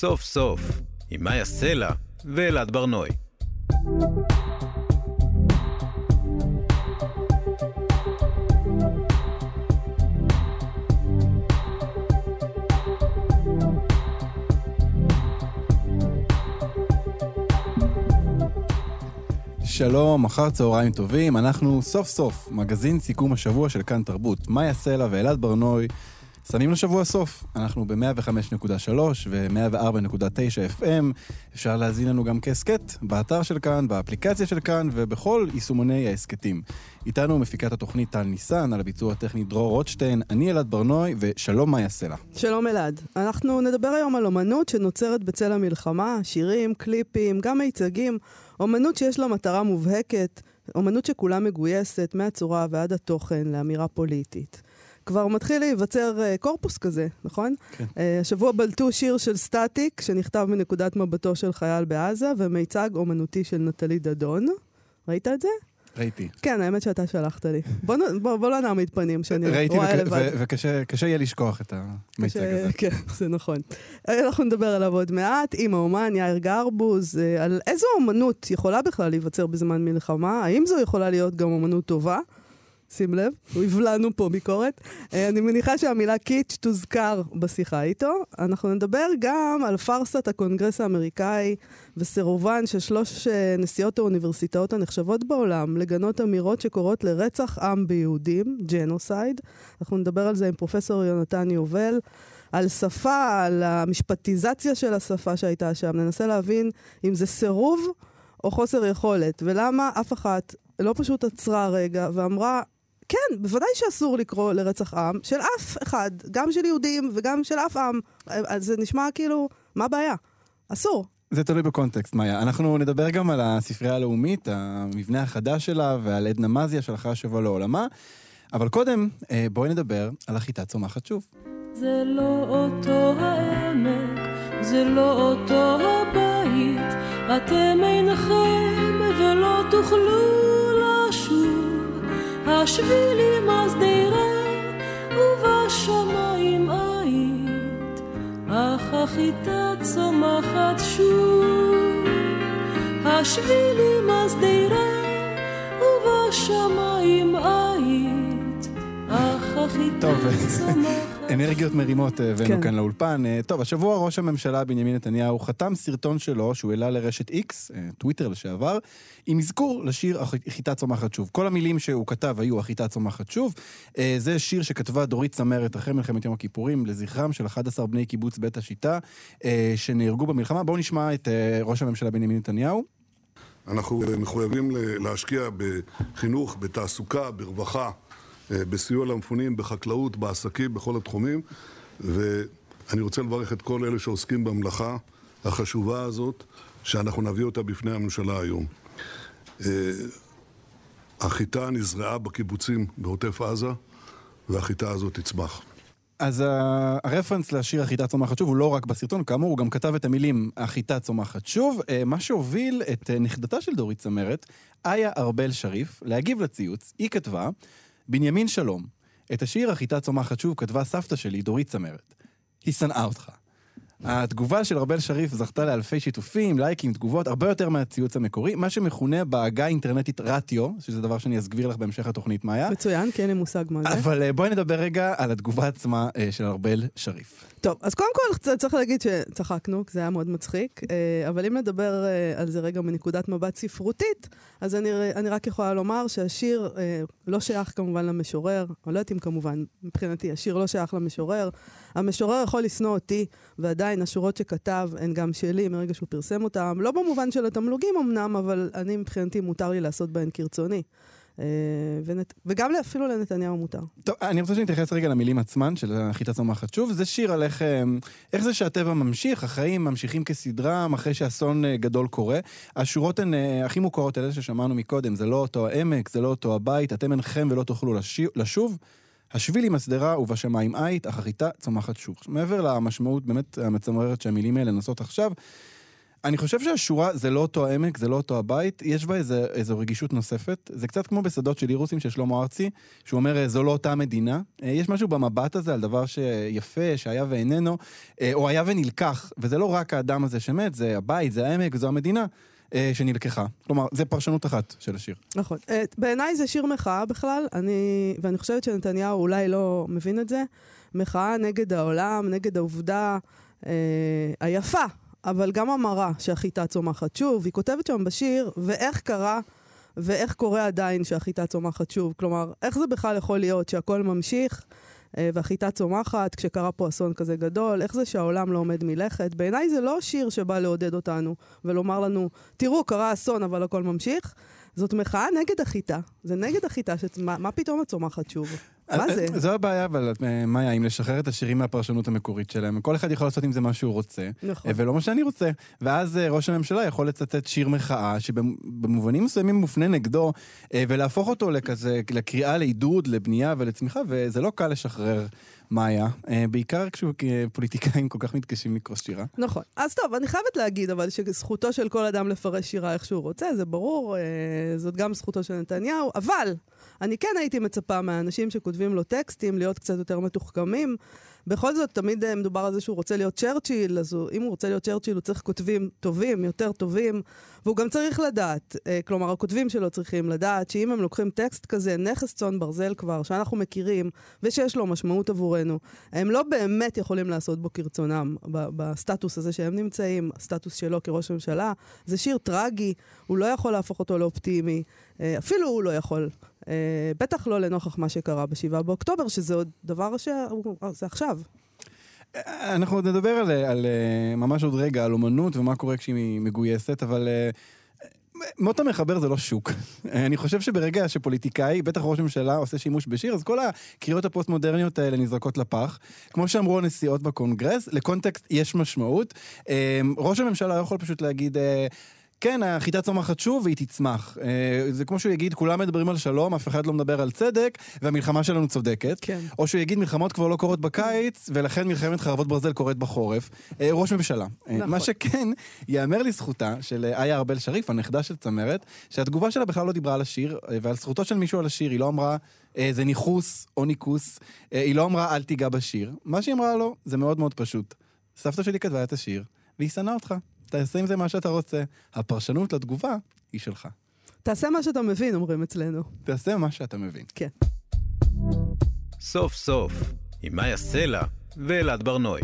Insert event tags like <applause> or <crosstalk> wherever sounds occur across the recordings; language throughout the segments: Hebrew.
סוף סוף, עם מאיה סלע ואלעד ברנועי. שלום, אחר צהריים טובים, אנחנו סוף סוף מגזין סיכום השבוע של כאן תרבות. מאיה סלע ואלעד ברנוי שמים לשבוע סוף. אנחנו ב-105.3 ו-104.9 FM. אפשר להזין לנו גם כהסכת, באתר של כאן, באפליקציה של כאן ובכל יישומוני ההסכתים. איתנו מפיקת התוכנית טל ניסן, על הביצוע הטכני דרור רוטשטיין, אני אלעד ברנוי ושלום מאיה סלע. שלום אלעד. אנחנו נדבר היום על אומנות שנוצרת בצל המלחמה, שירים, קליפים, גם מיצגים. אומנות שיש לה מטרה מובהקת, אומנות שכולה מגויסת, מהצורה ועד התוכן לאמירה פוליטית. כבר מתחיל להיווצר uh, קורפוס כזה, נכון? כן. Uh, השבוע בלטו שיר של סטטיק, שנכתב מנקודת מבטו של חייל בעזה, ומיצג אומנותי של נטלי דדון. ראית את זה? ראיתי. כן, האמת שאתה שלחת לי. בוא, בוא, בוא לא נעמיד פנים שאני רואה לבד. ראיתי, וקשה יהיה לשכוח את המיצג הזה. כן, זה נכון. אנחנו נדבר עליו עוד מעט, עם האומן יאיר גרבוז, אה, על איזו אומנות יכולה בכלל להיווצר בזמן מלחמה, האם זו יכולה להיות גם אומנות טובה? שים לב, הוא יבלע לנו פה ביקורת. אה, אני מניחה שהמילה קיטש תוזכר בשיחה איתו. אנחנו נדבר גם על פארסת הקונגרס האמריקאי וסירובן של שלוש אה, נשיאות האוניברסיטאות הנחשבות בעולם לגנות אמירות שקוראות לרצח עם ביהודים, genocide. אנחנו נדבר על זה עם פרופסור יונתן יובל. על שפה, על המשפטיזציה של השפה שהייתה שם. ננסה להבין אם זה סירוב או חוסר יכולת, ולמה אף אחת לא פשוט עצרה רגע ואמרה, כן, בוודאי שאסור לקרוא לרצח עם של אף אחד, גם של יהודים וגם של אף עם. אז זה נשמע כאילו, מה הבעיה? אסור. זה תלוי בקונטקסט, מאיה. אנחנו נדבר גם על הספרייה הלאומית, המבנה החדש שלה, ועל עדנה מזיה שהלכה השבוע לעולמה. אבל קודם, אה, בואי נדבר על החיטה צומחת שוב. זה לא אותו העמק, זה לא אותו הבית, אתם אינכם ולא תוכלו השבילים השדרה ובשמיים עית, אך החיטה צומחת שוב. השבילים השדרה ובשמיים עית, אך החיטה צומחת אנרגיות מרימות אה, הבאנו כן. כאן לאולפן. אה, טוב, השבוע ראש הממשלה בנימין נתניהו חתם סרטון שלו, שהוא העלה לרשת X, אה, טוויטר לשעבר, עם אזכור לשיר החיטה צומחת שוב. כל המילים שהוא כתב היו החיטה צומחת שוב. זה שיר שכתבה דורית צמרת אחרי מלחמת יום הכיפורים, לזכרם של 11 בני קיבוץ בית השיטה, שנהרגו במלחמה. בואו נשמע את ראש הממשלה בנימין נתניהו. אנחנו מחויבים להשקיע בחינוך, בתעסוקה, ברווחה. אה, בסיוע למפונים, בחקלאות, בעסקים, בכל התחומים. ואני רוצה לברך את כל אלה שעוסקים במלאכה החשובה הזאת, שאנחנו נביא אותה בפני הממשלה היום. אה, החיטה נזרעה בקיבוצים בעוטף עזה, והחיטה הזאת תצמח. אז הרפרנס לשיר החיטה צומחת שוב הוא לא רק בסרטון, כאמור, הוא גם כתב את המילים החיטה צומחת שוב, אה, מה שהוביל את נכדתה של דורית צמרת, איה ארבל שריף, להגיב לציוץ. היא כתבה, בנימין שלום, את השיר החיטה צומחת שוב כתבה סבתא שלי, דורית צמרת. היא שנאה אותך. התגובה של ארבל שריף זכתה לאלפי שיתופים, לייקים, תגובות, הרבה יותר מהציוץ המקורי, מה שמכונה בעגה האינטרנטית רטיו, שזה דבר שאני אסגביר לך בהמשך התוכנית, מאיה. מצוין, כי אין לי מושג מה זה. אבל אה, בואי נדבר רגע על התגובה עצמה אה, של ארבל שריף. טוב, אז קודם כל צריך להגיד שצחקנו, כי זה היה מאוד מצחיק, אה, אבל אם נדבר על זה רגע מנקודת מבט ספרותית, אז אני, אני רק יכולה לומר שהשיר לא שייך כמובן למשורר, אני לא יודעת אם כמובן, מבחינתי, השיר לא שייך למשורר. המשורר יכול לשנוא אותי, ועדיין השורות שכתב הן גם שלי מרגע שהוא פרסם אותן, לא במובן של התמלוגים אמנם, אבל אני מבחינתי מותר לי לעשות בהן כרצוני. אה, ונת... וגם אפילו לנתניהו מותר. טוב, אני רוצה שנתייחס רגע למילים עצמן של החיטה צומחת שוב. זה שיר על איך, אה, איך זה שהטבע ממשיך, החיים ממשיכים כסדרם אחרי שאסון אה, גדול קורה. השורות הן הכי מוכרות, אלה ששמענו מקודם, זה לא אותו העמק, זה לא אותו הבית, אתם אינכם ולא תוכלו לשוב. השביל עם השדרה ובשמיים עית, אך החיטה צומחת שוב. מעבר למשמעות באמת המצמררת שהמילים האלה נושאות עכשיו, אני חושב שהשורה זה לא אותו העמק, זה לא אותו הבית, יש בה איזה, איזו רגישות נוספת. זה קצת כמו בשדות של אירוסים של שלמה ארצי, שהוא אומר, "אה, זו לא אותה מדינה. אה, יש משהו במבט הזה על דבר שיפה, שהיה ואיננו, אה, או היה ונלקח, וזה לא רק האדם הזה שמת, זה הבית, זה העמק, זו המדינה. שנלקחה. כלומר, זה פרשנות אחת של השיר. נכון. בעיניי זה שיר מחאה בכלל, אני, ואני חושבת שנתניהו אולי לא מבין את זה. מחאה נגד העולם, נגד העובדה אה, היפה, אבל גם המרה שהחיטה צומחת שוב. היא כותבת שם בשיר, ואיך קרה ואיך קורה עדיין שהחיטה צומחת שוב. כלומר, איך זה בכלל יכול להיות שהכל ממשיך אה, והחיטה צומחת כשקרה פה אסון כזה גדול? איך זה שהעולם לא עומד מלכת? בעיניי זה לא שיר שבא לעודד אותנו ולומר לנו, תראו, קרה אסון אבל הכל ממשיך. זאת מחאה נגד החיטה. זה נגד החיטה, שצ... מה, מה פתאום את צומחת שוב? מה זה? זו הבעיה, אבל אה, מאיה, אם לשחרר את השירים מהפרשנות המקורית שלהם. כל אחד יכול לעשות עם זה מה שהוא רוצה, נכון. אה, ולא מה שאני רוצה. ואז אה, ראש הממשלה יכול לצטט שיר מחאה, שבמובנים מסוימים מופנה נגדו, אה, ולהפוך אותו לכזה, לקריאה לעידוד, לבנייה ולצמיחה, וזה לא קל לשחרר מאיה, אה, בעיקר כשפוליטיקאים כל כך מתקשים לקרוא שירה. נכון. אז טוב, אני חייבת להגיד, אבל שזכותו של כל אדם לפרש שירה איך שהוא רוצה, זה ברור, אה, זאת גם זכותו של נתניהו, אבל אני כן הייתי מצפה מהאנשים שכותבים לו טקסטים להיות קצת יותר מתוחכמים. בכל זאת, תמיד אה, מדובר על זה שהוא רוצה להיות צ'רצ'יל, אז הוא, אם הוא רוצה להיות צ'רצ'יל, הוא צריך כותבים טובים, יותר טובים, והוא גם צריך לדעת, אה, כלומר, הכותבים שלו צריכים לדעת, שאם הם לוקחים טקסט כזה, נכס צאן ברזל כבר, שאנחנו מכירים, ושיש לו משמעות עבורנו, הם לא באמת יכולים לעשות בו כרצונם, בסטטוס הזה שהם נמצאים, הסטטוס שלו כראש ממשלה. זה שיר טרגי, הוא לא יכול להפוך אותו לאופטימי, אה, אפילו הוא לא יכול. אה, בטח לא לנוכח מה שקרה ב-7 באוקטובר, שזה עוד דבר ש... זה עכשיו. אנחנו עוד נדבר על, על אה, ממש עוד רגע, על אומנות ומה קורה כשהיא מגויסת, אבל אה, מות המחבר זה לא שוק. אני חושב שברגע שפוליטיקאי, בטח ראש ממשלה, עושה שימוש בשיר, אז כל הקריאות הפוסט-מודרניות האלה נזרקות לפח. כמו שאמרו הנשיאות בקונגרס, לקונטקסט יש משמעות. ראש הממשלה לא יכול פשוט להגיד... כן, החיטה צומחת שוב והיא תצמח. אה, זה כמו שהוא יגיד, כולם מדברים על שלום, אף אחד לא מדבר על צדק, והמלחמה שלנו צודקת. כן. או שהוא יגיד, מלחמות כבר לא קורות בקיץ, ולכן מלחמת חרבות ברזל קורית בחורף. אה, ראש ממשלה. אה, נכון. מה שכן, ייאמר לזכותה של איה ארבל שריף, הנכדה של צמרת, שהתגובה שלה בכלל לא דיברה על השיר, ועל זכותו של מישהו על השיר, היא לא אמרה, זה ניכוס או ניקוס, אה, היא לא אמרה, אל תיגע בשיר. מה שהיא אמרה לו, זה מאוד מאוד פשוט. סבתא שלי כתבה את השיר, והיא שנאה אותך. תעשה עם זה מה שאתה רוצה. הפרשנות לתגובה היא שלך. תעשה מה שאתה מבין, אומרים אצלנו. תעשה מה שאתה מבין. כן. סוף סוף, עם מאיה סלע ואלעד ברנועי.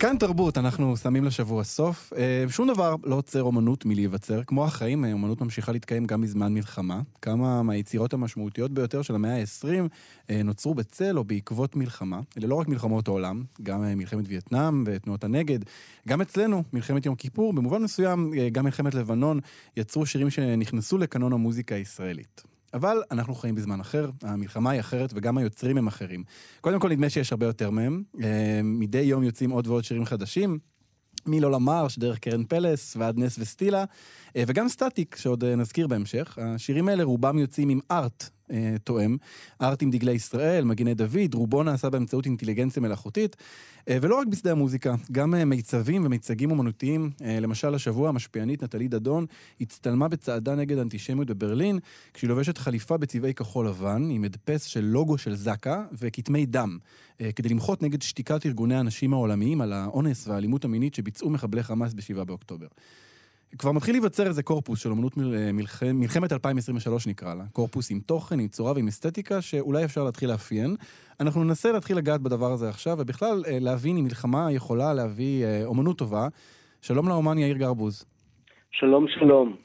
כאן תרבות, אנחנו שמים לשבוע סוף. אה, שום דבר לא עוצר אומנות מלהיווצר. כמו החיים, אה, אומנות ממשיכה להתקיים גם בזמן מלחמה. כמה מהיצירות המשמעותיות ביותר של המאה ה-20 אה, נוצרו בצל או בעקבות מלחמה. אלה לא רק מלחמות העולם, גם מלחמת וייטנאם ותנועות הנגד. גם אצלנו, מלחמת יום כיפור, במובן מסוים, גם מלחמת לבנון, יצרו שירים שנכנסו לקנון המוזיקה הישראלית. אבל אנחנו חיים בזמן אחר, המלחמה היא אחרת וגם היוצרים הם אחרים. קודם כל נדמה שיש הרבה יותר מהם, אה, מדי יום יוצאים עוד ועוד שירים חדשים. מלא למרש, דרך קרן פלס ועד נס וסטילה, אה, וגם סטטיק, שעוד אה, נזכיר בהמשך. השירים האלה רובם יוצאים עם ארט תואם, ארט עם דגלי ישראל, מגיני דוד, רובו נעשה באמצעות אינטליגנציה מלאכותית, אה, ולא רק בשדה המוזיקה, גם אה, מיצבים ומיצגים אומנותיים. אה, למשל, השבוע המשפיענית נטלי דדון הצטלמה בצעדה נגד אנטישמיות בברלין, כשהיא לובשת חליפה בצבעי כחול לבן, עם הדפס של לוגו של זק"א וכתמי דם, אה, כדי למחות נגד שתיקת ארגוני הנשים העולמיים על האונס והאלימות המינית שביצעו מחבלי חמאס ב-7 באוקטובר. כבר מתחיל להיווצר איזה קורפוס של אמנות מל... אה, מלח... מלחמת 2023 נקרא לה. קורפוס עם תוכן, עם צורה ועם אסתטיקה, שאולי אפשר להתחיל לאפיין. אנחנו ננסה להתחיל לגעת בדבר הזה עכשיו, ובכלל אה, להבין אם מלחמה יכולה להביא אה, אומנות טובה. שלום לאומן יאיר גרבוז. שלום, שלום.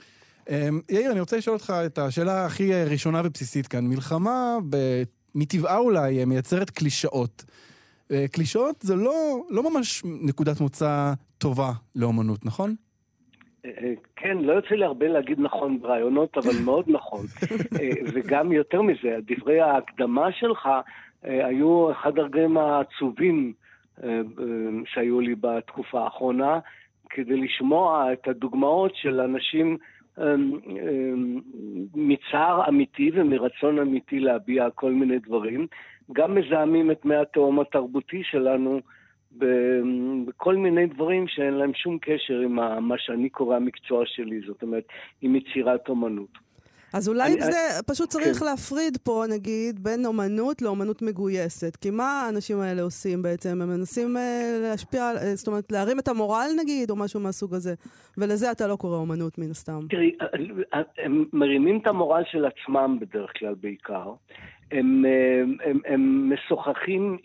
אה, יאיר, אני רוצה לשאול אותך את השאלה הכי אה, ראשונה ובסיסית כאן. מלחמה, ב... מטבעה אולי, אה, מייצרת קלישאות. אה, קלישאות זה לא, לא ממש נקודת מוצא טובה לאומנות, נכון? אה, כן, לא יוצא לי הרבה להגיד נכון ברעיונות, אבל <laughs> מאוד נכון. אה, וגם יותר מזה, דברי ההקדמה שלך אה, היו אחד הרגעים העצובים שהיו לי בתקופה האחרונה, כדי לשמוע את הדוגמאות של אנשים מצער אמיתי ומרצון אמיתי להביע כל מיני דברים, גם מזהמים את מי התהום התרבותי שלנו בכל מיני דברים שאין להם שום קשר עם מה שאני קורא המקצוע שלי, זאת אומרת, עם יצירת אומנות. אז אולי אני- זה, פשוט צריך כן. להפריד פה, נגיד, בין אומנות לאומנות מגויסת. כי מה האנשים האלה עושים בעצם? הם מנסים אה, להשפיע, אה, זאת אומרת, להרים את המורל נגיד, או משהו מהסוג הזה. ולזה אתה לא קורא אומנות מן הסתם. תראי, הם מרימים את המורל של עצמם בדרך כלל בעיקר. הם, הם, הם, הם משוחחים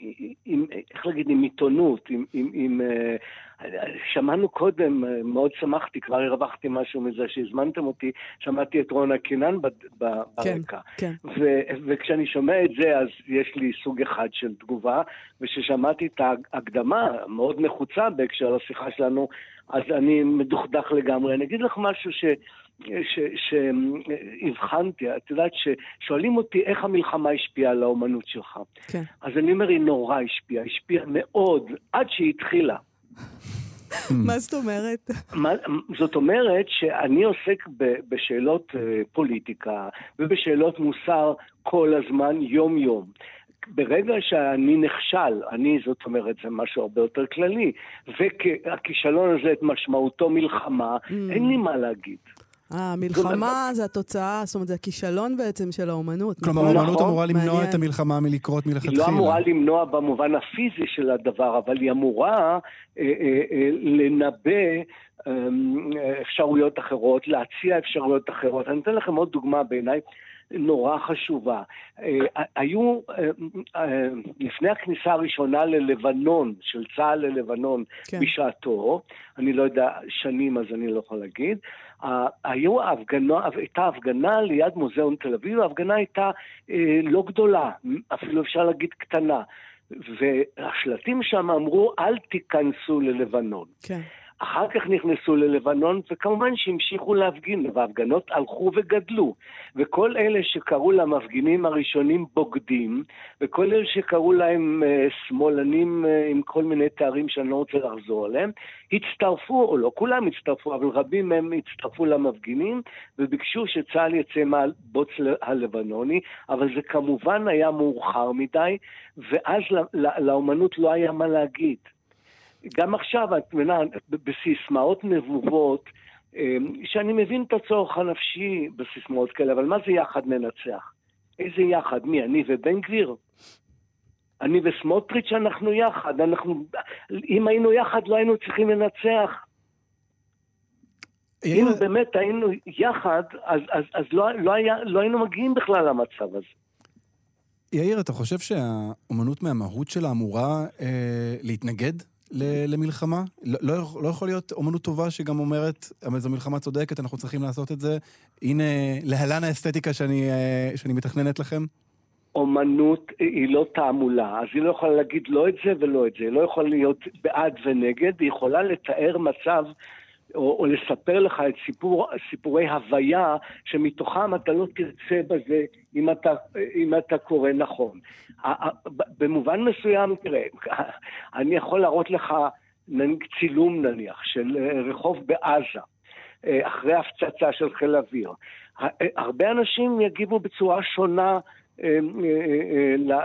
עם, איך להגיד, עם עיתונות, עם, עם, עם... אה, שמענו קודם, מאוד שמחתי, כבר הרווחתי משהו מזה שהזמנתם אותי, שמעתי את רונה קינן כן, ברקע. כן. ו- וכשאני שומע את זה, אז יש לי סוג אחד של תגובה, וכששמעתי את ההקדמה, מאוד נחוצה בהקשר לשיחה שלנו, אז אני מדוכדך לגמרי. אני אגיד לך משהו ש... שהבחנתי, את יודעת ששואלים אותי איך המלחמה השפיעה על האומנות שלך. כן. אז אני אומר, היא נורא השפיעה, השפיעה מאוד, עד שהיא התחילה. מה זאת אומרת? מה, זאת אומרת שאני עוסק ב, בשאלות אה, פוליטיקה ובשאלות מוסר כל הזמן, יום-יום. ברגע שאני נכשל, אני, זאת אומרת, זה משהו הרבה יותר כללי, והכישלון הזה את משמעותו מלחמה, אין לי מה להגיד. אה, מלחמה זה התוצאה, זאת אומרת, זה הכישלון בעצם של האומנות. כלומר, נכון? האומנות אמורה למנוע. את המלחמה מלקרות היא מלכתחילה. לא אמורה למנוע במובן הפיזי של הדבר, אבל היא אמורה אה, אה, לנבא אה, אפשרויות אחרות, להציע אפשרויות אחרות. אני אתן לכם עוד דוגמה בעיניי נורא חשובה. אה, היו, אה, אה, לפני הכניסה הראשונה ללבנון, של צה"ל ללבנון כן. בשעתו, אני לא יודע שנים אז אני לא יכול להגיד, היו הפגנה, הייתה הפגנה ליד מוזיאון תל אביב, ההפגנה הייתה לא גדולה, אפילו אפשר להגיד קטנה. והשלטים שם אמרו, אל תיכנסו ללבנון. כן. אחר כך נכנסו ללבנון, וכמובן שהמשיכו להפגין, וההפגנות הלכו וגדלו. וכל אלה שקראו למפגינים הראשונים בוגדים, וכל אלה שקראו להם uh, שמאלנים uh, עם כל מיני תארים שאני לא רוצה לחזור עליהם, הצטרפו, או לא כולם הצטרפו, אבל רבים מהם הצטרפו למפגינים, וביקשו שצה"ל יצא מהבוץ הלבנוני, אבל זה כמובן היה מאוחר מדי, ואז לאומנות לא היה מה להגיד. גם עכשיו, את מבינה, בסיסמאות נבובות, שאני מבין את הצורך הנפשי בסיסמאות כאלה, אבל מה זה יחד ננצח? איזה יחד? מי, אני ובן גביר? אני וסמוטריץ' אנחנו יחד, אנחנו... אם היינו יחד לא היינו צריכים לנצח. אם באמת היינו יחד, אז, אז, אז לא, לא, היה, לא היינו מגיעים בכלל למצב הזה. יאיר, אתה חושב שהאומנות מהמהות שלה אמורה אה, להתנגד למלחמה? לא, לא, לא יכול להיות אומנות טובה שגם אומרת, אבל זו מלחמה צודקת, אנחנו צריכים לעשות את זה. הנה, להלן האסתטיקה שאני, שאני מתכננת לכם. אומנות היא לא תעמולה, אז היא לא יכולה להגיד לא את זה ולא את זה. היא לא יכולה להיות בעד ונגד, היא יכולה לתאר מצב או, או לספר לך את סיפור, סיפורי הוויה שמתוכם אתה לא תרצה בזה אם אתה, אם אתה קורא נכון. במובן מסוים, תראה, <laughs> אני יכול להראות לך צילום נניח של רחוב בעזה, אחרי הפצצה של חיל אוויר. הרבה אנשים יגיבו בצורה שונה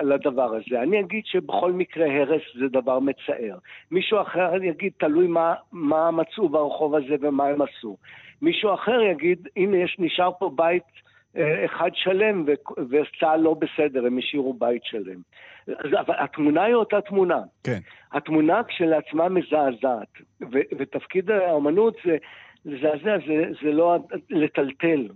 לדבר הזה. אני אגיד שבכל מקרה הרס זה דבר מצער. מישהו אחר יגיד, תלוי מה, מה מצאו ברחוב הזה ומה הם עשו. מישהו אחר יגיד, הנה יש, נשאר פה בית אחד שלם וצה"ל לא בסדר, הם השאירו בית שלם. אבל התמונה היא אותה תמונה. כן. התמונה כשלעצמה מזעזעת, ו- ותפקיד האומנות זה לזעזע, זה, זה לא לטלטל,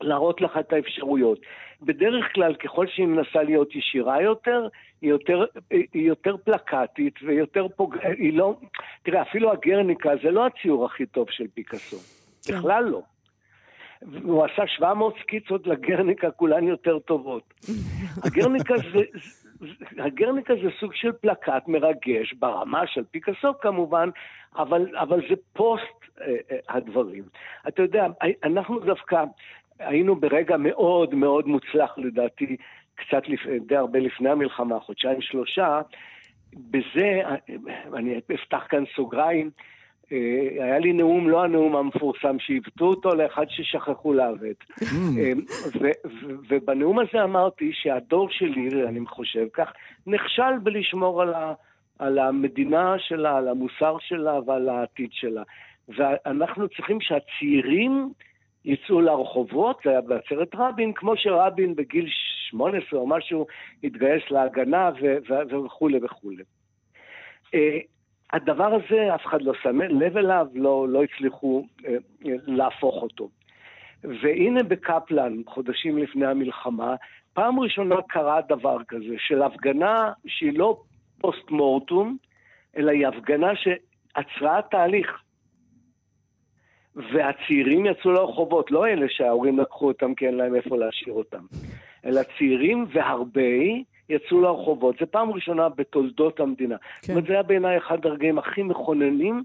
להראות לך את האפשרויות. בדרך כלל, ככל שהיא מנסה להיות ישירה יותר, היא יותר, היא יותר פלקטית ויותר פוג... היא לא... תראה, אפילו הגרניקה זה לא הציור הכי טוב של פיקאסו. כן. בכלל לא. הוא עשה 700 סקיצות לגרניקה, כולן יותר טובות. <laughs> הגרניקה זה... הגרניקה זה סוג של פלקט מרגש, ברמה של פיקאסו כמובן, אבל, אבל זה פוסט אה, אה, הדברים. אתה יודע, אנחנו דווקא היינו ברגע מאוד מאוד מוצלח לדעתי, קצת לפ... די הרבה לפני המלחמה, חודשיים שלושה, בזה, אני אפתח כאן סוגריים, היה לי נאום, לא הנאום המפורסם, שעיוותו אותו לאחד ששכחו לעוות. ובנאום הזה אמרתי שהדור שלי, אני חושב כך, נכשל בלשמור על, ה, על המדינה שלה, על המוסר שלה ועל העתיד שלה. ואנחנו צריכים שהצעירים יצאו לרחובות, זה היה בעצרת רבין, כמו שרבין בגיל 18 או משהו התגייס להגנה וכולי וכולי. אה, הדבר הזה, אף אחד לא שם לב אליו, לא, לא הצליחו אה, להפוך אותו. והנה בקפלן, חודשים לפני המלחמה, פעם ראשונה קרה דבר כזה, של הפגנה שהיא לא פוסט מורטום, אלא היא הפגנה שעצרה תהליך. והצעירים יצאו לרחובות, לא אלה שההורים לקחו אותם כי אין להם איפה להשאיר אותם, אלא צעירים והרבה יצאו לרחובות. זו פעם ראשונה בתולדות המדינה. כן. זאת אומרת, זה היה בעיניי אחד הרגעים הכי מכוננים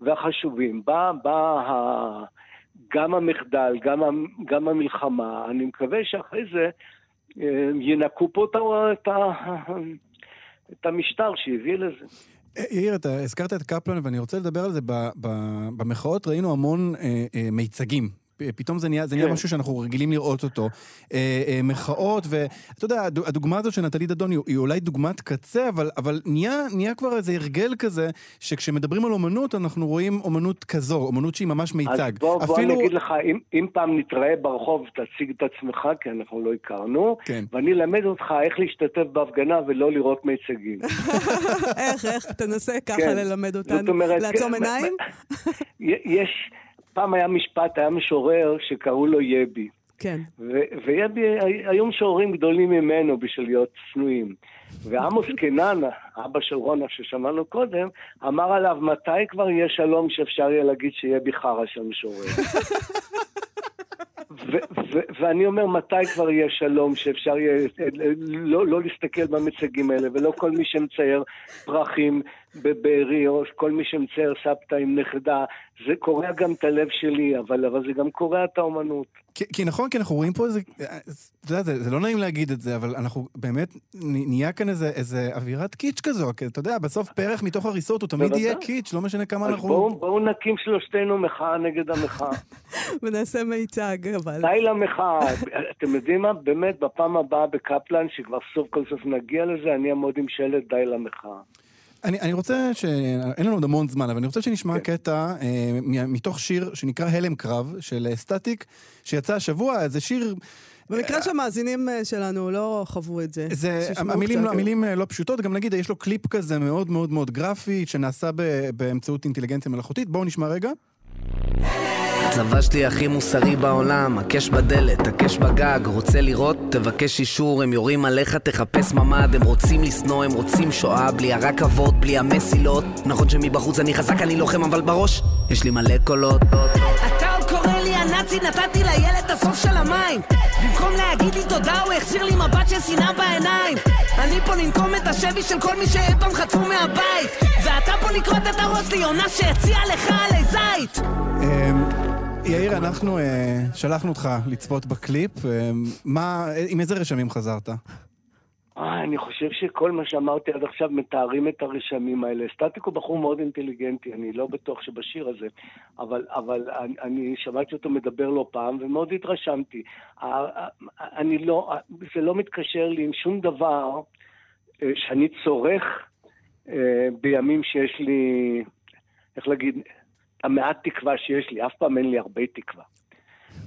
והחשובים. בא, בא ה... גם המחדל, גם, גם המלחמה, אני מקווה שאחרי זה אה, ינקו פה את, ה... את המשטר שהביא לזה. אה, יאיר, אתה הזכרת את קפלן, ואני רוצה לדבר על זה. במחאות ראינו המון אה, אה, מיצגים פתאום זה נהיה, זה נהיה כן. משהו שאנחנו רגילים לראות אותו. אה, אה, מחאות, ואתה יודע, הדוגמה הזאת של נטלי דדון היא, היא אולי דוגמת קצה, אבל, אבל נהיה, נהיה כבר איזה הרגל כזה, שכשמדברים על אומנות, אנחנו רואים אומנות כזו, אומנות שהיא ממש מיצג. אז בוא, אפילו... בוא אני אגיד לך, אם, אם פעם נתראה ברחוב, תציג את עצמך, כי אנחנו לא הכרנו, כן. ואני אלמד אותך איך להשתתף בהפגנה ולא לראות מיצגים. <laughs> איך, איך? תנסה ככה כן. ללמד אותנו. אומרת, לעצום כן, עיניים? <laughs> יש... פעם היה משפט, היה משורר שקראו לו יבי. כן. ויבי, היו משוררים גדולים ממנו בשביל להיות צנועים. ועמוס קנן, אבא של רונה ששמענו קודם, אמר עליו, מתי כבר יהיה שלום שאפשר יהיה להגיד שיהיה חרא של משורר? <laughs> ואני אומר, מתי כבר יהיה שלום שאפשר יהיה לא, לא להסתכל במצגים האלה, ולא כל מי שמצייר פרחים בבארי, או כל מי שמצייר סבתא עם נכדה, זה קורע גם את הלב שלי, אבל, אבל זה גם קורע את האומנות. כי, כי נכון, כי אנחנו רואים פה איזה, אתה יודע, זה, זה לא נעים להגיד את זה, אבל אנחנו באמת, נהיה כאן איזה, איזה אווירת קיץ' כזו, כי אתה יודע, בסוף פרח מתוך הריסות הוא תמיד יהיה קיץ', לא משנה כמה אנחנו... בואו בוא נקים שלושתנו מחאה נגד המחאה. <laughs> ונעשה מיצג, אבל... די למחאה. אתם יודעים מה? באמת, בפעם הבאה בקפלן, שכבר סוף כל סוף נגיע לזה, אני אעמוד עם שלט די למחאה. אני, אני רוצה ש... אין לנו עוד המון זמן, אבל אני רוצה שנשמע כן. קטע אה, מתוך שיר שנקרא הלם קרב, של אה, סטטיק, שיצא השבוע, זה שיר... במקרה אה, שהמאזינים אה, שלנו לא חוו את זה. זה המילים, לא, המילים לא פשוטות, גם נגיד, יש לו קליפ כזה מאוד מאוד מאוד גרפי, שנעשה באמצעות אינטליגנציה מלאכותית. בואו נשמע רגע. הצבא שלי הכי מוסרי בעולם, הקש בדלת, הקש בגג, רוצה לראות? תבקש אישור, הם יורים עליך, תחפש ממ"ד, הם רוצים לשנוא, הם רוצים שואה, בלי הרכבות, בלי המסילות. נכון שמבחוץ אני חזק, אני לוחם, אבל בראש יש לי מלא קולות. הנאצי, נתתי לילד את הסוף של המים. במקום להגיד לי תודה, הוא החזיר לי מבט של שנאה בעיניים. אני פה לנקום את השבי של כל מי שאי פעם חטפו מהבית. ואתה פה לקרות את הראש לי, עונה שהציעה לך עלי זית. אמ, יאיר, אנחנו אה, שלחנו אותך לצפות בקליפ. אה, מה, עם איזה רשמים חזרת? אה, אני חושב שכל מה שאמרתי עד עכשיו מתארים את הרשמים האלה. סטטיק הוא בחור מאוד אינטליגנטי, אני לא בטוח שבשיר הזה, אבל, אבל אני, אני שמעתי אותו מדבר לא פעם ומאוד התרשמתי. אני לא, זה לא מתקשר לי עם שום דבר שאני צורך בימים שיש לי, איך להגיד, המעט תקווה שיש לי, אף פעם אין לי הרבה תקווה.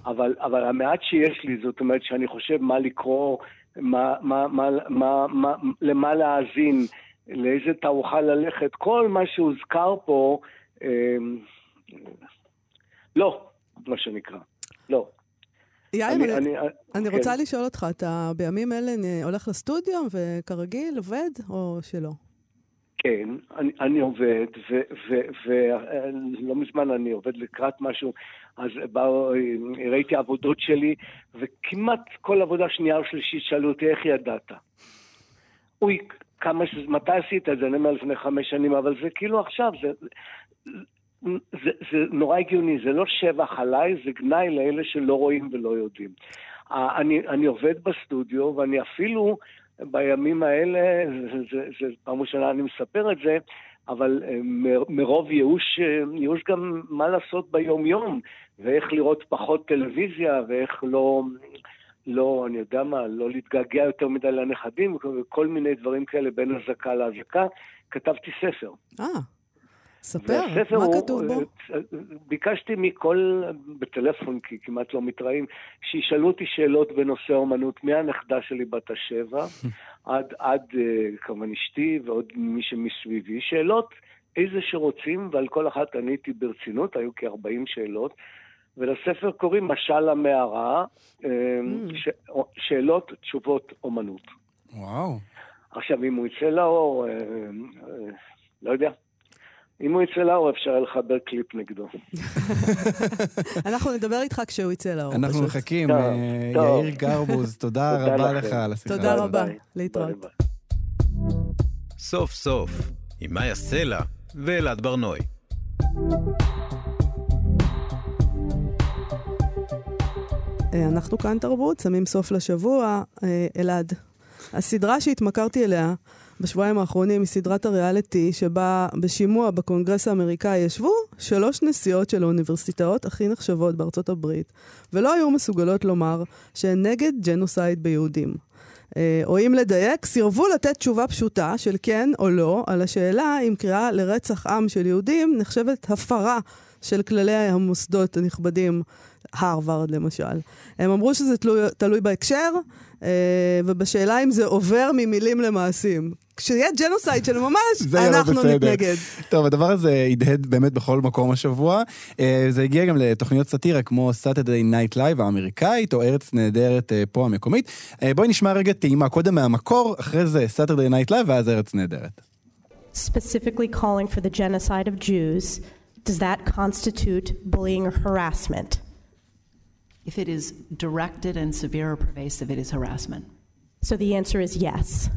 אבל, אבל המעט שיש לי, זאת אומרת שאני חושב מה לקרוא, מה, מה, מה, מה, מה, למה להאזין, לאיזה תערוכה ללכת, כל מה שהוזכר פה, אה, לא, מה שנקרא, לא. יאיר, אני, אני, אני, אני כן. רוצה לשאול אותך, אתה בימים אלה הולך לסטודיו וכרגיל עובד, או שלא? כן, אני, אני עובד, ולא מזמן אני עובד לקראת משהו, אז באו, ראיתי עבודות שלי, וכמעט כל עבודה שנייה או שלישית שאלו אותי, איך ידעת? אוי, כמה ש... מתי עשית את זה? אני אומר לפני חמש שנים, אבל זה כאילו עכשיו, זה, זה, זה נורא הגיוני, זה לא שבח עליי, זה גנאי לאלה שלא רואים ולא יודעים. אני, אני עובד בסטודיו, ואני אפילו... בימים האלה, זו פעם ראשונה אני מספר את זה, אבל אה, מרוב ייאוש, אה, ייאוש גם מה לעשות ביום-יום, ואיך לראות פחות טלוויזיה, ואיך לא, לא, אני יודע מה, לא להתגעגע יותר מדי לנכדים, וכל מיני דברים כאלה בין אזעקה לאזעקה. כתבתי ספר. אה, ספר, מה הוא- כתוב בו? אה, ביקשתי מכל, בטלפון, כי כמעט לא מתראים, שישאלו אותי שאלות בנושא אומנות, מהנכדה שלי בת השבע, <laughs> עד, עד אה, כמובן אשתי ועוד מי שמסביבי, שאלות איזה שרוצים, ועל כל אחת עניתי ברצינות, היו כ-40 שאלות. ולספר קוראים משל המערה, אה, ש... שאלות, תשובות, אומנות. וואו. עכשיו, אם הוא יצא לאור, אה, אה, לא יודע. אם הוא יצא לאור, אפשר לחבר קליפ נגדו. <laughs> אנחנו נדבר איתך כשהוא יצא לאור. אנחנו פשוט. מחכים. טוב, אה, טוב. יאיר גרבוז, <laughs> תודה רבה. לך על השיחה. תודה. רבה. להתראות. סוף סוף, עם מאיה סלע ואלעד ברנועי. אה, אנחנו כאן תרבות, שמים סוף לשבוע. אה, אלעד, הסדרה שהתמכרתי אליה בשבועיים האחרונים היא סדרת הריאליטי, שבה בשימוע בקונגרס האמריקאי ישבו שלוש נשיאות של האוניברסיטאות הכי נחשבות בארצות הברית, ולא היו מסוגלות לומר שהן נגד ג'נוסייד ביהודים. אה, או אם לדייק, סירבו לתת תשובה פשוטה של כן או לא על השאלה אם קריאה לרצח עם של יהודים נחשבת הפרה של כללי המוסדות הנכבדים, הרווארד למשל. הם אמרו שזה תלוי, תלוי בהקשר, ובשאלה אם זה עובר ממילים למעשים. כשיהיה ג'נוסייד של ממש, לא אנחנו בסדר. נתנגד. טוב, הדבר הזה הדהד באמת בכל מקום השבוע. אה, זה הגיע גם לתוכניות סאטירה כמו Saturday Night Live האמריקאית, או ארץ נהדרת אה, פה המקומית. אה, בואי נשמע רגע טעימה קודם מהמקור, אחרי זה Saturday Night Live ואז ארץ נהדרת. specifically calling for the genocide of Jews, does that constitute bullying or harassment? If it is directed and severe or pervasive, it is harassment. So the answer is yes.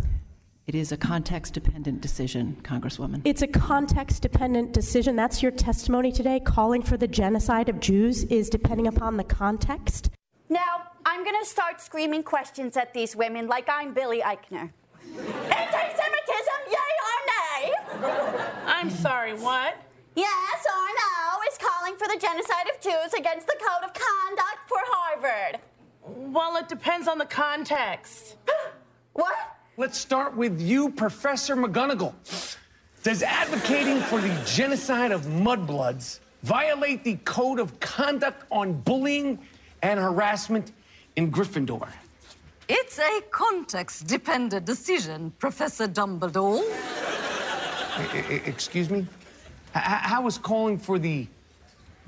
It is a context dependent decision, Congresswoman. It's a context dependent decision. That's your testimony today. Calling for the genocide of Jews is depending upon the context. Now, I'm going to start screaming questions at these women like I'm Billy Eichner. Anti Semitism, yay or nay? I'm sorry, what? Yes or no is calling for the genocide of Jews against the Code of Conduct for Harvard. Well, it depends on the context. <gasps> What? Let's start with you, Professor McGonagall. Does advocating for the genocide of mudbloods violate the code of conduct on bullying and harassment in Gryffindor? It's a context dependent decision, Professor Dumbledore. E- e- excuse me? H- h- how is calling for the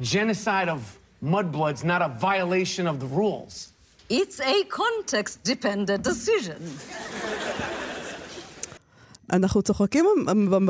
genocide of mudbloods not a violation of the rules? It's a context dependent decision. אנחנו צוחקים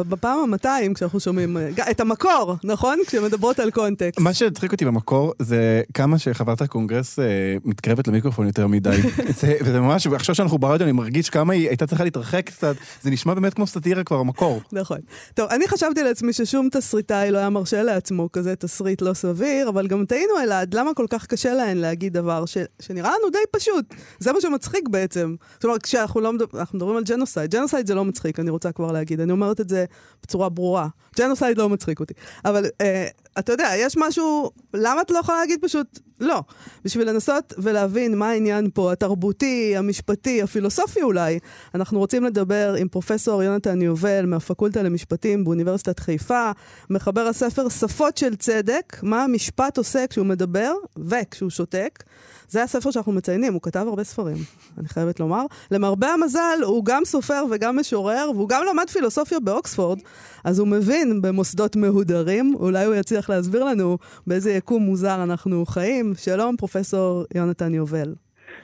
בפעם ה-200 כשאנחנו שומעים את המקור, נכון? כשמדברות על קונטקסט. מה שהצחיק אותי במקור זה כמה שחברת הקונגרס אה, מתקרבת למיקרופון יותר מדי. <laughs> זה, וזה ממש, עכשיו שאנחנו ברדיו אני מרגיש כמה היא הייתה צריכה להתרחק קצת, זה נשמע באמת כמו סאטירה כבר המקור. נכון. טוב, אני חשבתי לעצמי ששום תסריטאי לא היה מרשה לעצמו כזה תסריט לא סביר, אבל גם טעינו אלעד, למה כל כך קשה להן להגיד דבר ש... שנראה לנו די פשוט. זה מה שמצחיק בעצם. זאת אומרת, כשאנחנו לא מדברים על genocide, genocide זה לא מצחיק, אני רוצה כבר להגיד, אני אומרת את זה בצורה ברורה. genocide לא מצחיק אותי. אבל אה, אתה יודע, יש משהו, למה את לא יכולה להגיד פשוט לא? בשביל לנסות ולהבין מה העניין פה, התרבותי, המשפטי, הפילוסופי אולי, אנחנו רוצים לדבר עם פרופסור יונתן יובל מהפקולטה למשפטים באוניברסיטת חיפה, מחבר הספר שפות של צדק, מה המשפט עושה כשהוא מדבר וכשהוא שותק. זה הספר שאנחנו מציינים, הוא כתב הרבה ספרים, אני חייבת לומר. למרבה המזל, הוא גם סופר וגם משורר, והוא גם למד פילוסופיה באוקספורד, אז הוא מבין במוסדות מהודרים, אולי הוא יצליח להסביר לנו באיזה יקום מוזר אנחנו חיים. שלום, פרופסור יונתן יובל.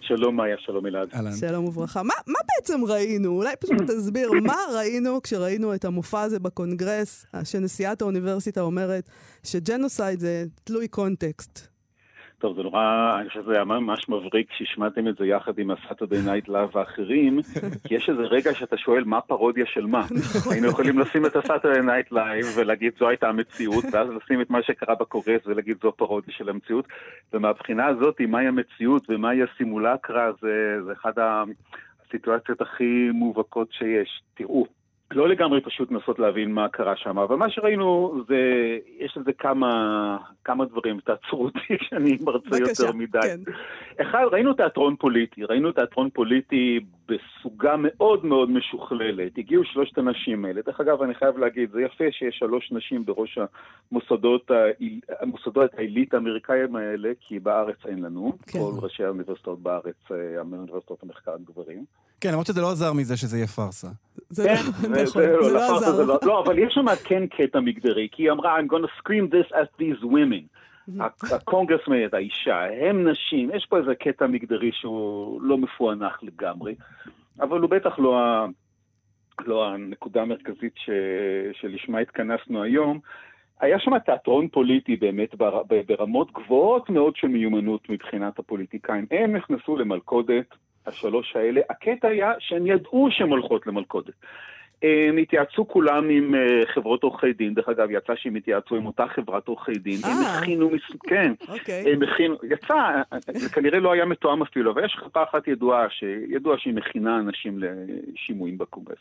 שלום מאיה, שלום אלעד. שלום וברכה. מה, מה בעצם ראינו? אולי פשוט <clears throat> תסביר, מה ראינו כשראינו את המופע הזה בקונגרס, שנשיאת האוניברסיטה אומרת ש genocide זה תלוי קונטקסט. טוב, זה נורא, אני חושב שזה היה ממש מבריק שהשמעתם את זה יחד עם ה Saturday Night Live האחרון, כי יש איזה רגע שאתה שואל מה פרודיה של מה. היינו יכולים לשים את ה Saturday Night Live ולהגיד זו הייתה המציאות, ואז לשים את מה שקרה בקונגרס ולהגיד זו פרודיה של המציאות. ומהבחינה הזאת, מהי המציאות ומהי הסימולקרה, זה, זה אחד הסיטואציות הכי מובהקות שיש. תראו. לא לגמרי פשוט לנסות להבין מה קרה שם, אבל מה שראינו זה, יש לזה כמה, כמה דברים, תעצרו אותי <laughs> כשאני מרצה יותר מדי. כן. אחד, ראינו תיאטרון פוליטי, ראינו תיאטרון פוליטי בסוגה מאוד מאוד משוכללת. הגיעו שלושת הנשים האלה. דרך אגב, אני חייב להגיד, זה יפה שיש שלוש נשים בראש המוסדות, המוסדות העילית האמריקאים האלה, כי בארץ אין לנו. כן. כל ראשי האוניברסיטאות בארץ, אה, האוניברסיטאות המחקר גברים. כן, למרות שזה לא עזר מזה שזה יהיה פארסה. זה כן, לא- זה- נכון, זה לא, זה לא עזר. זה לא- לא, אבל יש שם כן קטע מגדרי, כי היא אמרה, I'm gonna scream this at these women. הקונגרסמן, האישה, הם נשים, יש פה איזה קטע מגדרי שהוא לא מפוענח לגמרי, אבל הוא בטח לא, ה... לא הנקודה המרכזית ש... שלשמה התכנסנו היום. היה שם תיאטרון פוליטי באמת בר... ברמות גבוהות מאוד של מיומנות מבחינת הפוליטיקאים. הם נכנסו למלכודת, השלוש האלה. הקטע היה שהם ידעו שהן הולכות למלכודת. הם התייעצו כולם עם אה, חברות עורכי דין, דרך אגב, יצא שהם התייעצו עם אותה חברת עורכי דין, הם אה. הכינו, מס- כן, אוקיי. הם הכינו, יצא, זה כנראה לא היה מתואם אפילו, אבל יש חברה אחת ידועה, שידוע שהיא מכינה אנשים לשימועים בקונגרס.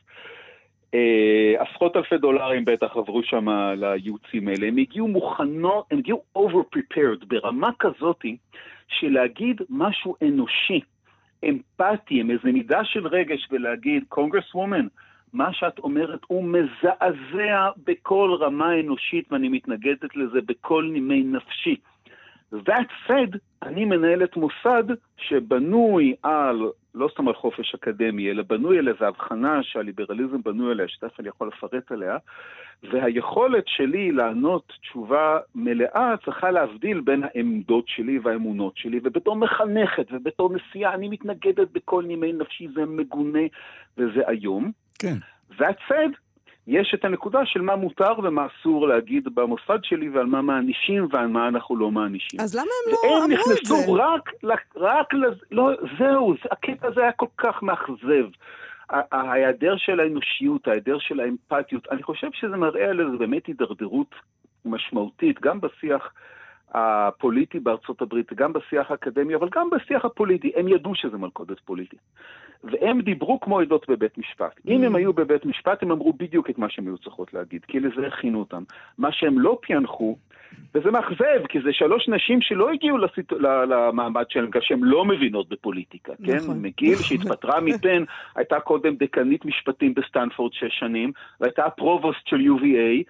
אה, עשרות אלפי דולרים בטח עברו שם לייעוצים האלה, הם הגיעו מוכנות, הם הגיעו over prepared ברמה כזאתי של להגיד משהו אנושי, אמפתי, עם איזה מידה של רגש ולהגיד, קונגרס וומן, מה שאת אומרת הוא מזעזע בכל רמה אנושית ואני מתנגדת לזה בכל נימי נפשי. That said, אני מנהלת מוסד שבנוי על, לא סתם על חופש אקדמי, אלא בנוי על איזו הבחנה שהליברליזם בנוי עליה, שתכף אני יכול לפרט עליה, והיכולת שלי לענות תשובה מלאה צריכה להבדיל בין העמדות שלי והאמונות שלי, ובתור מחנכת ובתור נשיאה אני מתנגדת בכל נימי נפשי, זה מגונה וזה איום. כן. That said, יש את הנקודה של מה מותר ומה אסור להגיד במוסד שלי ועל מה מענישים ועל מה אנחנו לא מענישים. אז למה הם לא אמרו את זה? נכנסו רק, רק לז... לא, זהו, זה- הקטע הזה היה כל כך מאכזב. ההיעדר של האנושיות, ההיעדר של האמפתיות, אני חושב שזה מראה על איזו באמת הידרדרות משמעותית, גם בשיח הפוליטי בארצות הברית, גם בשיח האקדמי, אבל גם בשיח הפוליטי. הם ידעו שזה מלכודת פוליטית. והם דיברו כמו עדות בבית משפט. אם הם היו בבית משפט, הם אמרו בדיוק את מה שהם היו צריכות להגיד, כי לזה הכינו אותם. מה שהם לא פענחו, וזה מאכזב, כי זה שלוש נשים שלא הגיעו לסיט... למעמד שלהם, בגלל שהן לא מבינות בפוליטיקה, כן? נכון. מגיל שהתפטרה מ Penn, הייתה קודם דקנית משפטים בסטנפורד שש שנים, והייתה ה provost של UVA,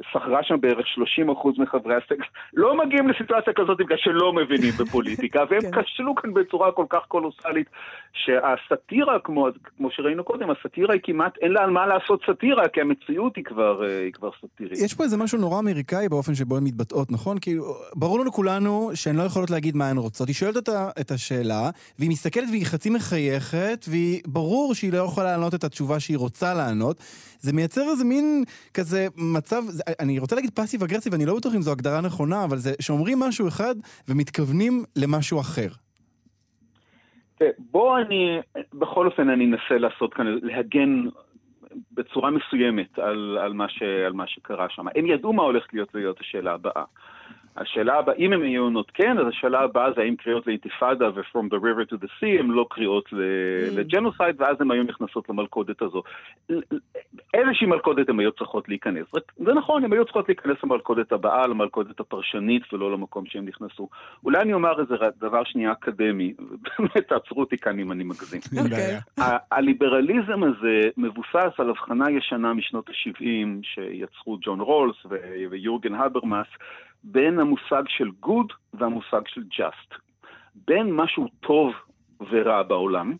ושכרה שם בערך 30% מחברי הסגל, לא מגיעים לסיטואציה כזאת בגלל שלא מבינים בפוליטיקה, והם כן. כשלו כאן בצורה כל כך קולוסלית, שהסאטירה, כמו, כמו שראינו קודם, הסאטירה היא כמעט, אין לה על מה לעשות סאטירה, כי המציאות היא כבר, אה, היא כבר סאטירית. יש פה איזה משהו נורא אמריקאי באופן שבו הן מתבטאות, נכון? כאילו, ברור לנו כולנו שהן לא יכולות להגיד מה הן רוצות. היא שואלת אותה את השאלה, והיא מסתכלת והיא חצי מחייכת, והיא ברור שהיא לא יכולה לענות את התשובה שהיא רוצה לענות. זה מייצר איזה מין כזה מצב, זה- אני רוצה להגיד פאסיב אגרסיב, אני לא בטוח אם זו הגדרה נכונה, אבל זה שאומרים משהו אחד ומתכוונים למשהו אחר. בוא אני, בכל אופן אני אנסה לעשות כאן, להגן בצורה מסוימת על, על, מה, ש, על מה שקרה שם. הם ידעו מה הולכת להיות להיות השאלה הבאה. השאלה הבאה, אם הם יהיו עונות כן, אז השאלה הבאה זה האם קריאות לאינתיפאדה ו-From the river to the sea הם לא קריאות לג'נוסייד, ואז הם היו נכנסות למלכודת הזו. איזושהי מלכודת הם היו צריכות להיכנס. רק- זה נכון, הם היו צריכות להיכנס למלכודת הבאה, למלכודת הפרשנית, ולא למקום שהם נכנסו. אולי אני אומר איזה דבר שנייה אקדמי, ובאמת תעצרו אותי כאן אם אני מגזים. אוקיי. הליברליזם הזה מבוסס על הבחנה ישנה משנות ה-70 שיצרו ג'ון רולס ויורגן הברמאס בין המושג של good והמושג של just. בין משהו טוב ורע בעולם,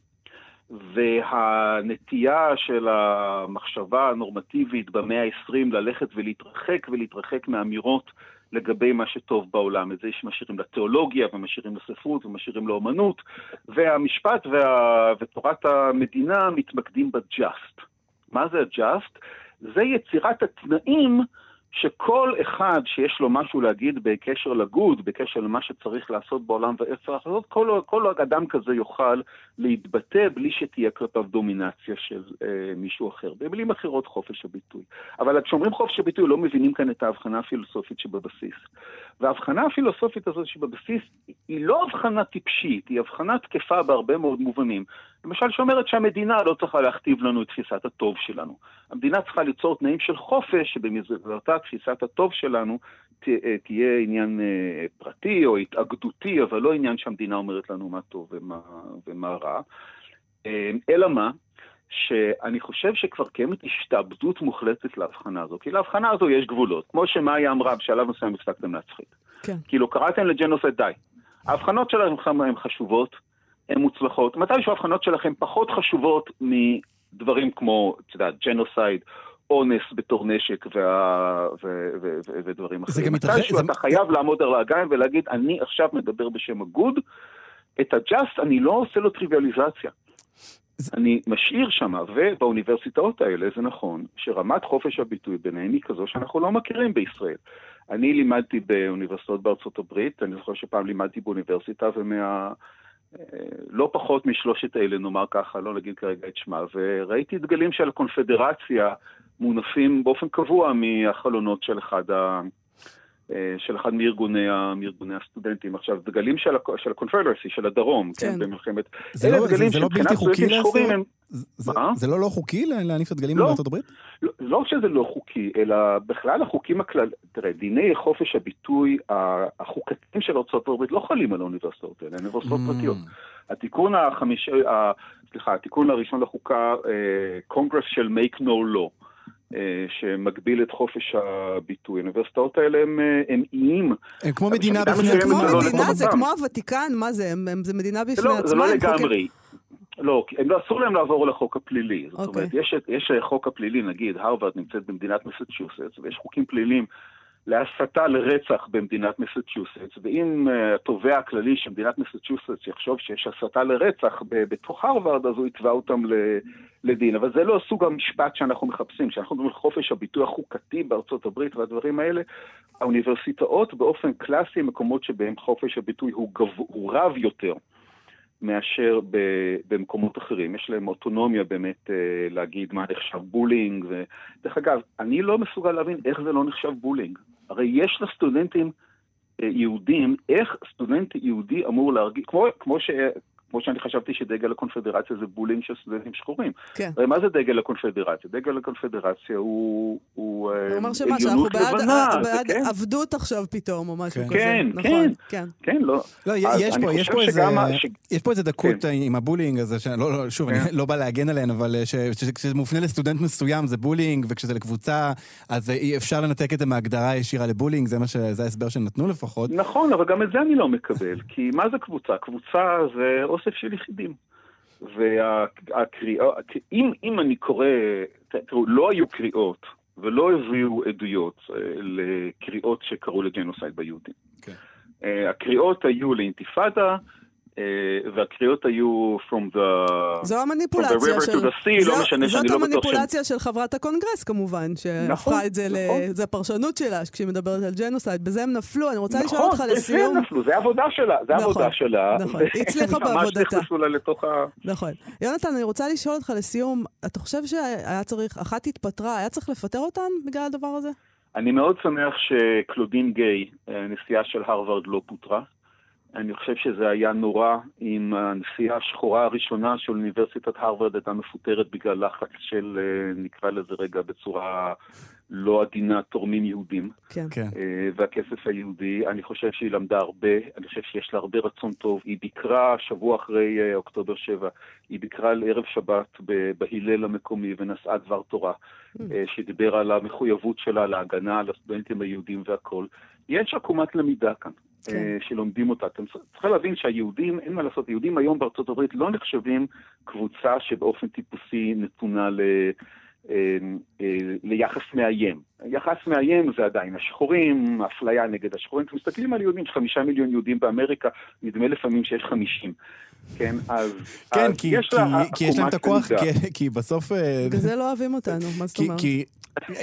והנטייה של המחשבה הנורמטיבית במאה ה-20 ללכת ולהתרחק ולהתרחק מאמירות לגבי מה שטוב בעולם. את זה שמשאירים לתיאולוגיה ומשאירים לספרות ומשאירים לאומנות, והמשפט וה... ותורת המדינה מתמקדים ב-just. מה זה ה-just? זה יצירת התנאים שכל אחד שיש לו משהו להגיד בקשר לגוד, בקשר למה שצריך לעשות בעולם ואיך צריך לעשות, כל, כל אדם כזה יוכל להתבטא בלי שתהיה כלפיו דומינציה של אה, מישהו אחר. במילים אחרות חופש הביטוי. אבל כשאומרים חופש הביטוי לא מבינים כאן את ההבחנה הפילוסופית שבבסיס. וההבחנה הפילוסופית הזאת שבבסיס היא לא הבחנה טיפשית, היא הבחנה תקפה בהרבה מאוד מובנים. למשל שאומרת שהמדינה לא צריכה להכתיב לנו את תפיסת הטוב שלנו. המדינה צריכה ליצור תנאים של חופש, שבמסגרתה תפיסת הטוב שלנו ת- אה, תהיה עניין אה, פרטי או התאגדותי, אבל לא עניין שהמדינה אומרת לנו מה טוב ומה, ומה רע. אה, אלא מה? שאני חושב שכבר קיימת השתעבדות מוחלטת להבחנה הזו, כי להבחנה הזו יש גבולות. כמו שמאיה אמרה, בשלב מסוים הפסקתם להצחיק. כן. כאילו, קראתם ל genocide די. ההבחנות שלכם הן חשובות, מוצלחות. מתישהו ההבחנות שלכם פחות חשובות מדברים כמו, את יודעת, genocide, אונס בתור נשק וה... ו... ו... ו... ודברים אחרים. גם מתרחש- מתישהו זה- אתה חייב לעמוד על הרגליים ולהגיד, אני עכשיו מדבר בשם ה good, את ה just אני לא עושה לו טריוויאליזציה. אני משאיר שם, ובאוניברסיטאות האלה זה נכון, שרמת חופש הביטוי ביניהם היא כזו שאנחנו לא מכירים בישראל. אני לימדתי באוניברסיטאות בארצות הברית, אני זוכר שפעם לימדתי באוניברסיטה, ומה... לא פחות משלושת אלה, נאמר ככה, לא נגיד כרגע את שמה, וראיתי דגלים של הקונפדרציה מונפים באופן קבוע מהחלונות של אחד ה... אה, של אחד מארגוני, מארגוני הסטודנטים. עכשיו, דגלים של, ה- של הדרום, כן, כן. במלחמת... זה לא- דגלים זה- זה לא בלתי חוקי לעשות? זה- מה? זה לא לא חוקי לה- להניף את הדגלים לא. בארצות הברית? לא, לא רק שזה לא חוקי, אלא בכלל החוקים הכלל... תראה, דיני חופש הביטוי החוקתיים של ארה"ב לא חלים על האוניברסיטאות האלה, הן אוניברסיטאות Mm. פרטיות. התיקון החמישי, סליחה, התיקון הראשון לחוקה, קונגרס של make no law, אה, שמגביל את חופש הביטוי. האוניברסיטאות האלה הם אה, הם איים. הם כמו מדינה בפני כמו זה לא מדינה, זה. כמו הוותיקן, מה זה, הם- הם- זה מדינה זה בפני לא, זה. לא לגמרי. לא, הם לא, אסור להם לעבור לחוק הפלילי. זאת אוקיי. אומרת, יש, יש חוק הפלילי, נגיד, הרווארד נמצאת במדינת מסצ'וסטס, ויש חוקים פליליים להסתה לרצח במדינת מסצ'וסטס, ואם אה, התובע הכללי של מדינת מסצ'וסטס יחשוב שיש הסתה לרצח בתוך הרווארד, אז הוא יתבע אותם לדין. אבל זה לא סוג המשפט שאנחנו מחפשים. כשאנחנו מדברים על חופש הביטוי החוקתי בארצות הברית והדברים האלה, האוניברסיטאות באופן קלאסי הם מקומות שבהם חופש הביטוי הוא, גב... הוא רב יותר. מאשר ב- במקומות אחרים. יש להם אוטונומיה באמת אה, להגיד מה נחשב bullying. ו... דרך אגב, אני לא מסוגל להבין איך זה לא נחשב bullying. הרי יש לסטודנטים אה, יהודים, איך סטודנט יהודי אמור להרגיש, כמו, כמו, ש... כמו שאני חשבתי שדגל הקונפדרציה זה bullying של סטודנטים שחורים. כן. הרי מה זה דגל הקונפדרציה? דגל הקונפדרציה הוא, הוא אה, הוא אומר שמה, שאנחנו בעד- לבנה, זה בעד כן. עבדות עכשיו פתאום, או משהו כזה. כן, נכון, כן. כן. כן, לא. לא, יש פה, יש פה איזה, ש- יש פה איזה דקות כן. עם ה bullying הזה, שלא, לא, שוב, אני לא בא להגן עליהן, אבל אה, ש- ש- כשזה מופנה לסטודנט מסוים זה bullying, וכשזה לקבוצה, אז אי אפשר לנתק את זה מהגדרה ישירה ל bullying, זה מה ש... זה ההסבר שנתנו לפחות. נכון, אבל גם את זה אני לא מקבל, כי מה זה קבוצה? קבוצה זה אוסף של יחידים. והקריאה, אם, אם אני קורא, תראו, לא היו קריאות ולא הביאו עדויות אה, לקריאות שקראו ל genocide ביהודים. כן. אה, הקריאות היו לאינתיפאדה, והקריאות היו From the... זו From the river של... to the sea, זו- לא משנה שאני זאת לא בטוח שהם... המניפולציה של חברת הקונגרס כמובן, שהפכה נכון, את זה ל... נכון. זה הפרשנות שלה, כשהיא מדברת על genocide. בזה הם נפלו, אני רוצה לשאול נכון, אותך בזה לסיום. הם נפלו, זה העבודה שלה, זה נכון, העבודה שלה. נכון, היא הצליחה <laughs> והם ממש בעבודתה. נכנסו לה לתוך ה... נכון. יונתן, אני רוצה לשאול אותך לסיום, אתה חושב שהיה צריך, אחת התפטרה, היה צריך לפטר אותן בגלל הדבר הזה? אני מאוד שמח שקלודין גיי, הנשיאה של הרווארד, לא פוטרה. אני חושב שזה היה נורא אם הנשיאה השחורה הראשונה של אוניברסיטת הרווארד הייתה מפוטרת בגלל לחץ של, אה, נקרא לזה רגע בצורה לא עדינה, תורמים יהודים. כן. כן. אה, והכסף היהודי. אני חושב שהיא למדה הרבה, אני חושב שיש לה הרבה רצון טוב. היא ביקרה שבוע אחרי אה, אוקטובר 7, היא ביקרה על ערב שבת בהלל המקומי ונשאה דבר תורה, אה, שדיבר על המחויבות שלה להגנה על הסטודנטים היהודים והכול. יש עקומת למידה כאן. אה, שלומדים אותה. אתם צריכים להבין שהיהודים, אין מה לעשות, יהודים היום בארצות הברית לא נחשבים קבוצה שבאופן טיפוסי נתונה ל... אה, אה, ליחס מאיים. יחס מאיים זה עדיין השחורים, אפליה נגד השחורים. אתם מסתכלים על יהודים, יש חמישה מיליון יהודים באמריקה, נדמה לפעמים שיש חמישים. כן, אז, כן, אז כי, יש כי, לה כי יש להם את הכוח. כי, כי בסוף... אה, בגלל זה לא אוהבים אותנו, מה זאת כי, אומרת? כי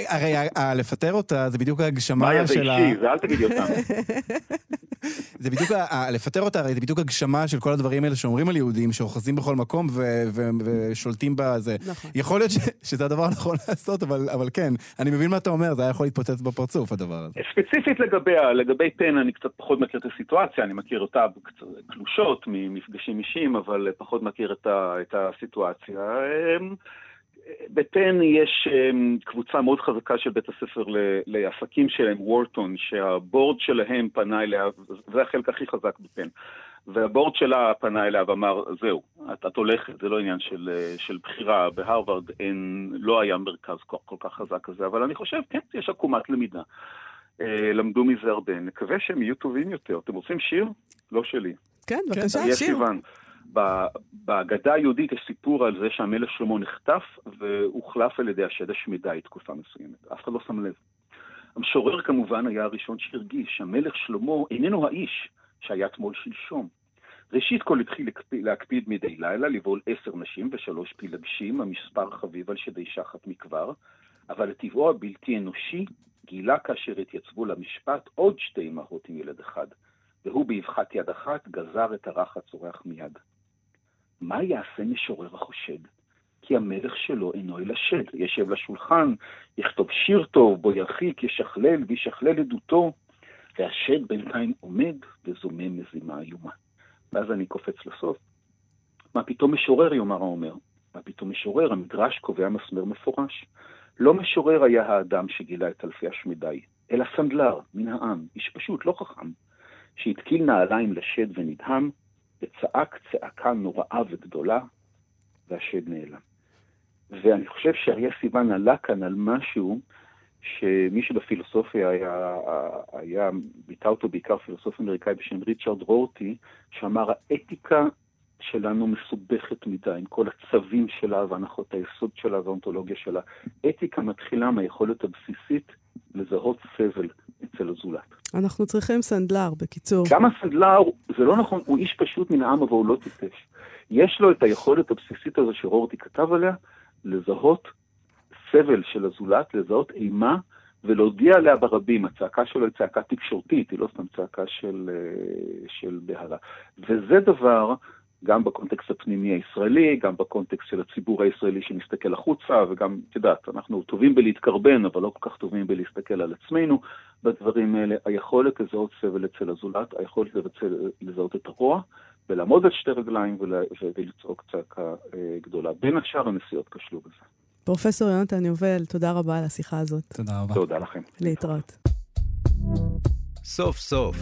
הרי לפטר אותה זה בדיוק הגשמה מאיה, זה של ה... אישי, זה אל תגידי אותם. <laughs> זה בדיוק, לפטר אותה הרי זה בדיוק הגשמה של כל הדברים האלה שאומרים על יהודים, שאוחזים בכל מקום ושולטים בזה. נכון. יכול להיות שזה הדבר הנכון לעשות, אבל, אבל כן, אני מבין מה אתה אומר, זה היה יכול להתפוצץ בפרצוף הדבר הזה. ספציפית לגביה, לגבי פן אני קצת פחות מכיר את הסיטואציה, אני מכיר אותה קצת קלושות ממפגשים אישיים, אבל פחות מכיר את, הסיטואציה. בפן יש אמ, קבוצה מאוד חזקה של בית הספר ל- לעסקים שלהם, וורטון, שהבורד שלהם פנה אליה, זה החלק הכי חזק בפן. והבורד שלה פנה אליה ואמר, זהו, את, את הולכת, זה לא עניין של, אה, של בחירה. בהרווארד אין, לא היה מרכז כל, כל כך חזק כזה, אבל אני חושב, כן, יש עקומת למידה. אה, למדו מזה הרבה, נקווה שהם יהיו טובים יותר. אתם רוצים שיר? לא שלי. כן, בבקשה, יש שיר. סיוון. בהגדה היהודית יש סיפור על זה שהמלך שלמה נחטף והוחלף על ידי השד השמידי תקופה מסוימת. אף אחד לא שם לב. המשורר כמובן היה הראשון שהרגיש שהמלך שלמה איננו האיש שהיה תמול שלשום. ראשית כל התחיל להקפיד, להקפיד מדי לילה לבעול עשר נשים ושלוש פילגשים, המספר חביב על שדי שחת מכבר, אבל לטבעו הבלתי אנושי גילה כאשר התייצבו למשפט עוד שתי אמהות עם ילד אחד, והוא באבחת יד אחת גזר את הרך הצורח מיד. מה יעשה משורר החושד? כי המלך שלו אינו אלא שד. ישב לשולחן, יכתוב שיר טוב, בו ירחיק, ישכלל וישכלל עדותו, והשד בינתיים עומד וזומם מזימה איומה. ואז אני קופץ לסוף. מה פתאום משורר, יאמר האומר? מה פתאום משורר? המדרש קובע מסמר מפורש. לא משורר היה האדם שגילה את אלפי השמדי, אלא סנדלר, מן העם, איש פשוט, לא חכם, שהתקיל נעליים לשד ונדהם, וצעק צעקה נוראה וגדולה, והשד נעלם. ואני חושב שאריה סיוון עלה כאן על משהו שמי שבפילוסופיה היה, היה, ביטא אותו בעיקר פילוסוף אמריקאי בשם ריצ'רד רורטי, שאמר האתיקה שלנו מסובכת מדי, עם כל הצווים שלה והנחות היסוד שלה והאונתולוגיה שלה. אתיקה מתחילה מהיכולת הבסיסית לזהות סבל אצל הזולת. אנחנו צריכים סנדלר, בקיצור. גם הסנדלר, זה לא נכון, הוא איש פשוט מן העם, אבל הוא לא טיפש. יש לו את היכולת הבסיסית הזו שרורטי כתב עליה, לזהות סבל של הזולת, לזהות אימה, ולהודיע עליה ברבים. הצעקה שלו היא צעקה תקשורתית, היא לא סתם צעקה של, אה, של בהלה. וזה דבר, גם בקונטקסט הפנימי הישראלי, גם בקונטקסט של הציבור הישראלי שמסתכל החוצה, וגם, את יודעת, אנחנו טובים בלהתקרבן, אבל לא כל כך טובים בלהסתכל על עצמנו בדברים האלה. היכולת לזהות סבל אצל הזולת, היכולת לבצל, לזהות את הרוע, ולעמוד על שתי רגליים ולצעוק צעקה אה, גדולה. בין השאר הנסיעות כשלו בזה. פרופסור יונתן יובל, תודה רבה על השיחה הזאת. תודה רבה. תודה לכם. להתראות. סוף סוף,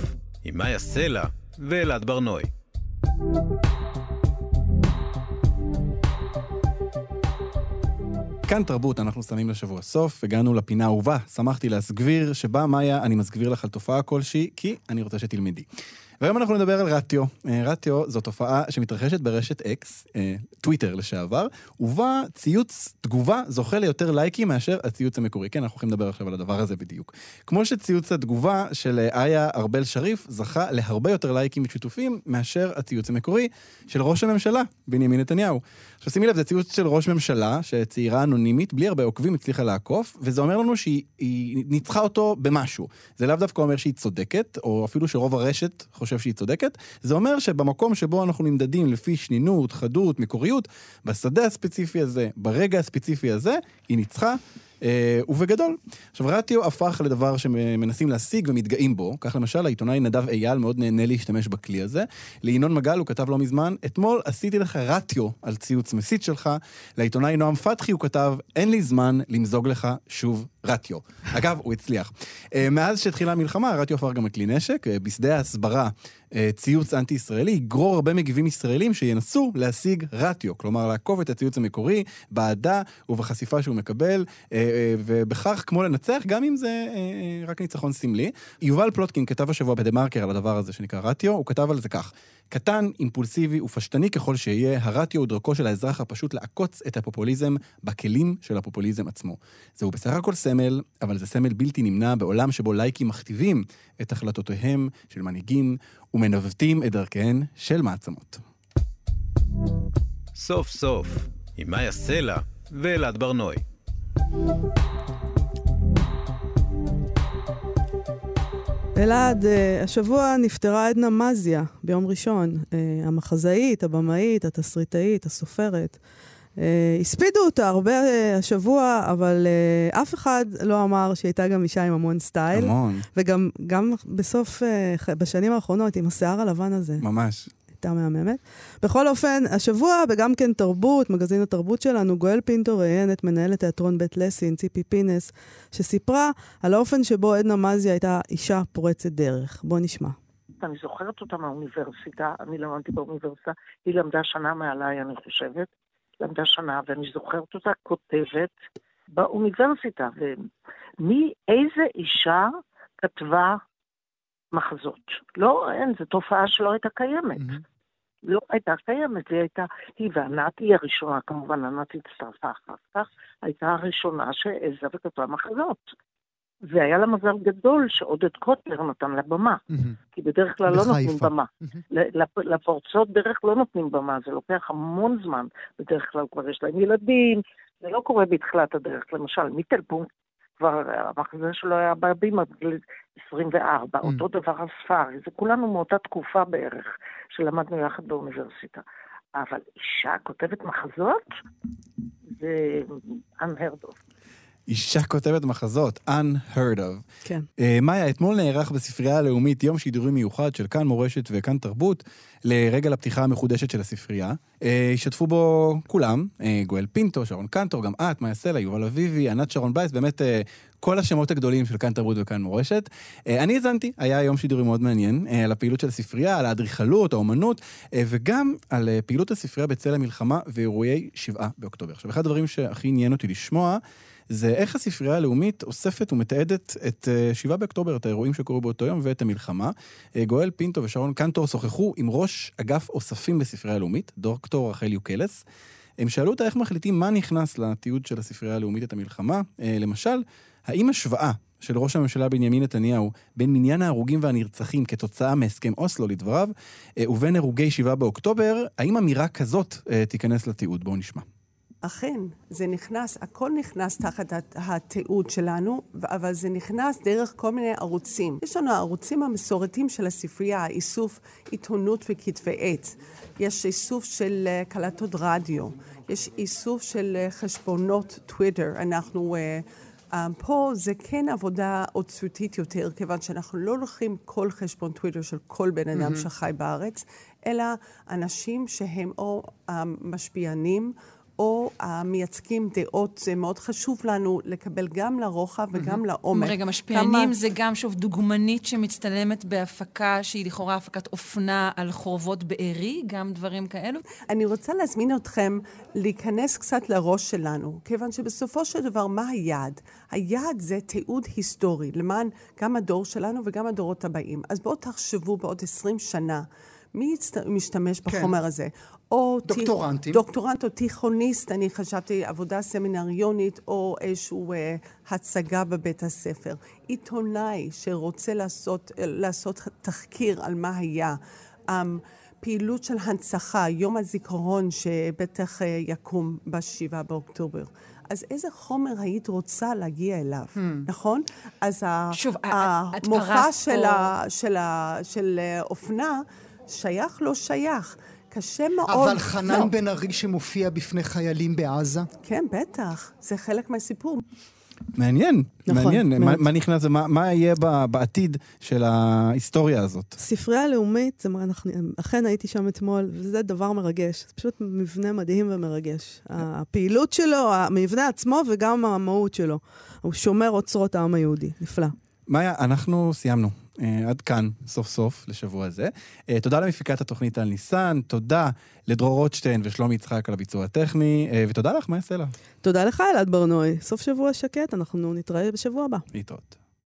עם מאיה סלע ואלעד ברנועי. כאן תרבות, אנחנו שמים לשבוע סוף, הגענו לפינה האהובה, שמחתי להסגביר, שבה מאיה, אני מסגביר לך על תופעה כלשהי, כי אני רוצה שתלמדי. והיום אנחנו נדבר על רטיו. אה, רטיו זו תופעה שמתרחשת ברשת אקס, אה, טוויטר לשעבר, ובה ציוץ תגובה זוכה ליותר לייקים מאשר הציוץ המקורי. כן, אנחנו הולכים לדבר עכשיו על הדבר הזה בדיוק. כמו שציוץ התגובה של אה, איה ארבל שריף זכה להרבה יותר לייקים ושיתופים מאשר הציוץ המקורי של ראש הממשלה, בנימין נתניהו. עכשיו שימי לב, זה ציוץ של ראש ממשלה, שצעירה אנונימית, בלי הרבה עוקבים, הצליחה לעקוף, וזה אומר לנו שהיא היא ניצחה אותו במשהו. זה לאו דווקא אומר שהיא צודקת, או אפילו שרוב הרשת חושב שהיא צודקת, זה אומר שבמקום שבו אנחנו נמדדים לפי שנינות, חדות, מקוריות, בשדה הספציפי הזה, ברגע הספציפי הזה, היא ניצחה. אה, ובגדול. עכשיו, רטיו הפך לדבר שמנסים להשיג ומתגאים בו. כך למשל, העיתונאי נדב אייל מאוד נהנה להשתמש בכלי הזה. לינון מגל הוא כתב לא מזמן, אתמול עשיתי לך רטיו על ציוץ מסית שלך. לעיתונאי נועם פתחי הוא כתב, אין לי זמן למזוג לך שוב רטיו. אגב, הוא הצליח. אה, מאז שהתחילה המלחמה, רטיו הפך גם לכלי נשק. אה, בשדה ההסברה, ציוץ אנטי-ישראלי יגרור הרבה מגיבים ישראלים שינסו להשיג רטיו. כלומר, לעקוב את הציוץ המקורי, באהדה ובחשיפה שהוא מקבל, אה, אה, ובכך כמו לנצח, גם אם זה אה, אה, רק ניצחון סמלי. יובל פלוטקין כתב השבוע בדה-מרקר על הדבר הזה שנקרא רטיו, הוא כתב על זה כך: קטן, אימפולסיבי ופשטני ככל שיהיה, הרטיו הוא דרכו של האזרח הפשוט לעקוץ את הפופוליזם בכלים של הפופוליזם עצמו. זהו בסך הכל סמל, אבל זה סמל בלתי נמנע בעולם שבו לייקים מכתיבים את החלטותיהם של מנהיגים ומנווטים את דרכיהן של מעצמות. סוף סוף, עם מאיה סלע ואלעד ברנועי. אלעד, אה, השבוע נפטרה עדנה מזיה ביום ראשון. אה, המחזאית, הבמאית, התסריטאית, הסופרת. אה, הספידו אותה הרבה השבוע, אבל אף אחד לא אמר שהיא הייתה גם אישה עם המון סטייל. המון. וגם גם בסוף, בשנים האחרונות, עם השיער הלבן הזה. ממש. הייתה מהממת. בכל אופן, השבוע בגם כן תרבות, מגזין התרבות שלנו, גואל פינטו ראיין את מנהלת תיאטרון בית לסין, ציפי פינס, שסיפרה על האופן שבו עדנה מזי הייתה אישה פורצת דרך. בוא נשמע. אני זוכרת אותה מהאוניברסיטה, אני למדתי באוניברסיטה, היא למדה שנה מעליי, אני חושבת, למדה שנה, ואני זוכרת אותה כותבת באוניברסיטה. ומי, איזה אישה כתבה מחזות? לא, אין, זו תופעה שלא הייתה קיימת. לא הייתה קיימת, היא הייתה, היא וענת, היא הראשונה, כמובן, ענת הצטרפה אחר כך, הייתה הראשונה שהעזה וכתבה מחזות. והיה לה מזל גדול שעודד קוטלר נתן לה במה, כי בדרך כלל לא נותנים. במה. לפ- לפורצות דרך לא נותנים במה, זה לוקח המון זמן. בדרך כלל כבר יש להם ילדים, זה לא קורה בתחילת הדרך. למשל, מיטלפונקט, כבר המחזה שלו היה בהבימה בגיל 24, אותו דבר הספארי, זה כולנו מאותה תקופה בערך, שלמדנו יחד באוניברסיטה. אבל אישה כותבת מחזות, זה unheard of. אישה כותבת מחזות, unheard of. כן. Uh, מאיה, אתמול נערך בספרייה הלאומית יום שידורים מיוחד של כאן מורשת וכאן תרבות, לרגל הפתיחה המחודשת של הספרייה. Uh, השתתפו בו כולם, uh, גואל פינטו, שרון קנטור, גם את, מאיה סלע, יובל אביבי, ענת שרון בייס, באמת uh, כל השמות הגדולים של כאן תרבות וכאן מורשת. Uh, אני האזנתי, היה יום שידורים מאוד מעניין, uh, על הפעילות של הספרייה, על האדריכלות, האומנות, uh, וגם על uh, פעילות הספרייה בצל המלחמה ואירועי שבעה באוקטובר. עכשיו, אחד הדברים שהכי עניין אותי לשמוע, זה איך הספרייה הלאומית אוספת ומתעדת את אה, 7 באוקטובר, את האירועים שקורו באותו יום ואת המלחמה. אה, גואל פינטו ושרון קנטור שוחחו עם ראש אגף אוספים בספרייה הלאומית, דוקטור רחל יוקלס. הם שאלו אותה איך מחליטים מה נכנס לתיעוד של הספרייה הלאומית את המלחמה. אה, למשל, האם השוואה של ראש הממשלה בנימין נתניהו בין מניין ההרוגים והנרצחים כתוצאה מהסכם אוסלו, לדבריו, אה, ובין הרוגי 7 באוקטובר, האם אמירה כזאת אה, תיכנס לתיעוד? בואו נשמע. אכן, זה נכנס, הכל נכנס תחת הת- התיעוד שלנו, אבל זה נכנס דרך כל מיני ערוצים. יש לנו הערוצים המסורתיים של הספרייה, איסוף עיתונות וכתבי עת. יש איסוף של אה, קלטות רדיו, יש איסוף של אה, חשבונות טוויטר. אנחנו... אה, פה זה כן עבודה עוצמתית יותר, כיוון שאנחנו לא לוקחים כל חשבון טוויטר של כל בן אדם מהמם. שחי בארץ, אלא אנשים שהם או משפיענים, או המייצגים דעות, זה מאוד חשוב לנו לקבל גם לרוחב וגם לעומק. רגע, משפיענים כמה- זה גם, שוב, דוגמנית שמצטלמת בהפקה שהיא לכאורה הפקת אופנה על חורבות בארי, גם דברים כאלו? אני רוצה להזמין אתכם להיכנס קצת לראש שלנו, כיוון שבסופו של דבר, מה היעד? היעד זה תיעוד היסטורי, למען גם הדור שלנו וגם הדורות הבאים. אז בואו תחשבו בעוד 20 שנה. מי. משתמש כן. בחומר הזה? או דוקטורנטים. תי... דוקטורנט או תיכוניסט, אני חשבתי עבודה סמינריונית או איזושהי אה, הצגה בבית הספר. עיתונאי שרוצה לעשות, אה, לעשות תחקיר על מה היה. אמ, פעילות של הנצחה, יום הזיכרון שבטח אה, יקום ב-7 באוקטובר. אז איזה חומר היית רוצה להגיע אליו, Hmm. נכון? אז שוב, המופע של, פה- ה, של, ה, של אה, אופנה שייך, לא שייך. קשה מאוד. אבל חנן לא. בן ארי שמופיע בפני חיילים בעזה? כן, בטח. זה חלק מהסיפור. מעניין, נכון, מעניין. מה, מאוד. מה נכנס ומה מה יהיה ב- בעתיד של ההיסטוריה הזאת? ספרייה הלאומית, זה, מה, אנחנו, אכן הייתי שם אתמול, וזה דבר מרגש. זה פשוט מבנה מדהים ומרגש. הפעילות שלו, המבנה עצמו וגם המהות שלו. הוא שומר אוצרות העם היהודי. נפלא. מאיה, אנחנו סיימנו. אה, עד כאן, סוף סוף, לשבוע הזה. אה, תודה למפיקת התוכנית על ניסן, תודה לדרור רוטשטיין ושלומי יצחק על הביצוע הטכני, אה, ותודה לך, מאיה סלע. תודה לך, אלעד ברנועי. סוף שבוע שקט, אנחנו נתראה בשבוע הבא. להתראות.